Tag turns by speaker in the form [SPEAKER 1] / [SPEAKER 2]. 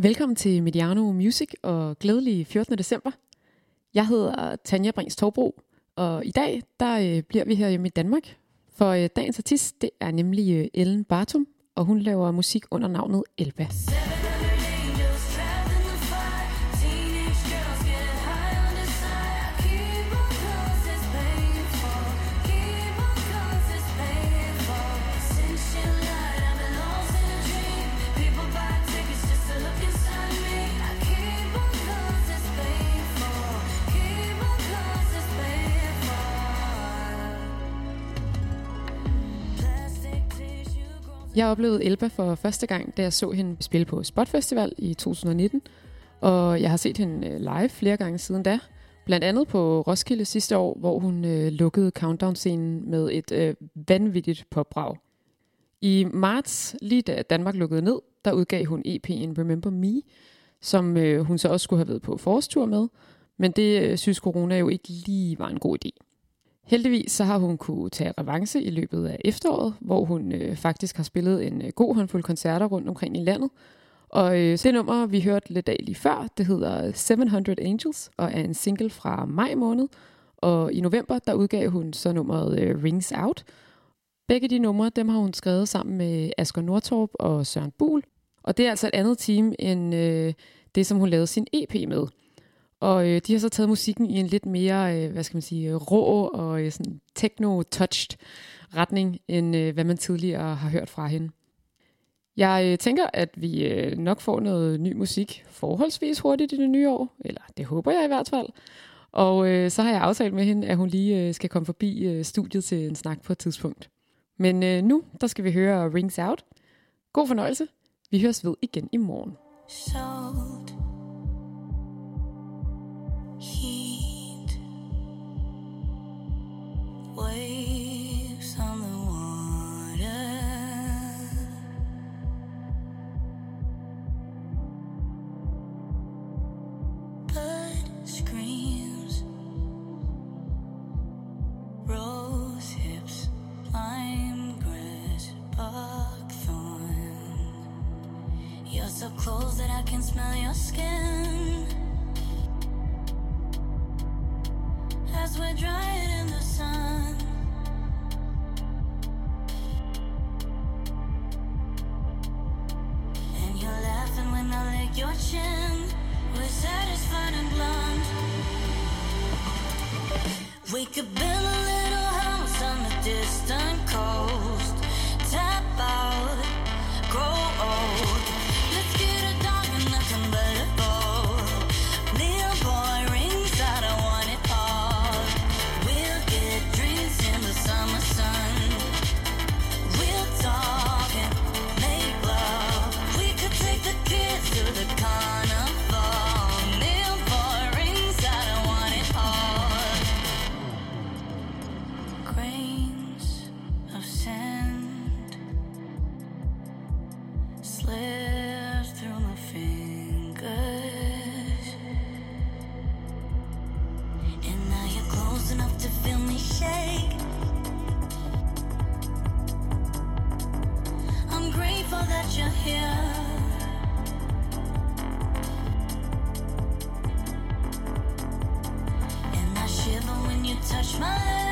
[SPEAKER 1] Velkommen til Mediano Music og glædelig 14. december. Jeg hedder Tanja Brings Torbro, og i dag der øh, bliver vi her hjemme i Danmark. For øh, dagens artist, det er nemlig øh, Ellen Bartum, og hun laver musik under navnet Elba. Jeg oplevede Elba for første gang, da jeg så hende spille på Spot Festival i 2019. Og jeg har set hende øh, live flere gange siden da. Blandt andet på Roskilde sidste år, hvor hun øh, lukkede countdown-scenen med et øh, vanvittigt popbrag. I marts, lige da Danmark lukkede ned, der udgav hun EP'en Remember Me, som øh, hun så også skulle have været på forårstur med. Men det øh, synes corona jo ikke lige var en god idé. Heldigvis så har hun kunne tage revanche i løbet af efteråret, hvor hun øh, faktisk har spillet en øh, god håndfuld koncerter rundt omkring i landet. Og øh, det nummer, vi hørte lidt af lige før, det hedder 700 Angels og er en single fra maj måned. Og i november, der udgav hun så nummeret øh, Rings Out. Begge de numre, dem har hun skrevet sammen med Asger Nordtorp og Søren Bul. Og det er altså et andet team end øh, det, som hun lavede sin EP med. Og øh, de har så taget musikken i en lidt mere, øh, hvad skal man sige, øh, rå og øh, sådan techno-touched retning, end øh, hvad man tidligere har hørt fra hende. Jeg øh, tænker, at vi øh, nok får noget ny musik forholdsvis hurtigt i det nye år, eller det håber jeg i hvert fald. Og øh, så har jeg aftalt med hende, at hun lige øh, skal komme forbi øh, studiet til en snak på et tidspunkt. Men øh, nu, der skal vi høre Rings Out. God fornøjelse. Vi høres ved igen i morgen. So waves on the water. Bird screams rose hips lime buckthorn you're so close that I can smell your skin We could build a little house on the distant slips through my fingers. And now you're close enough to feel me shake. I'm grateful that you're here. and I shiver when you touch my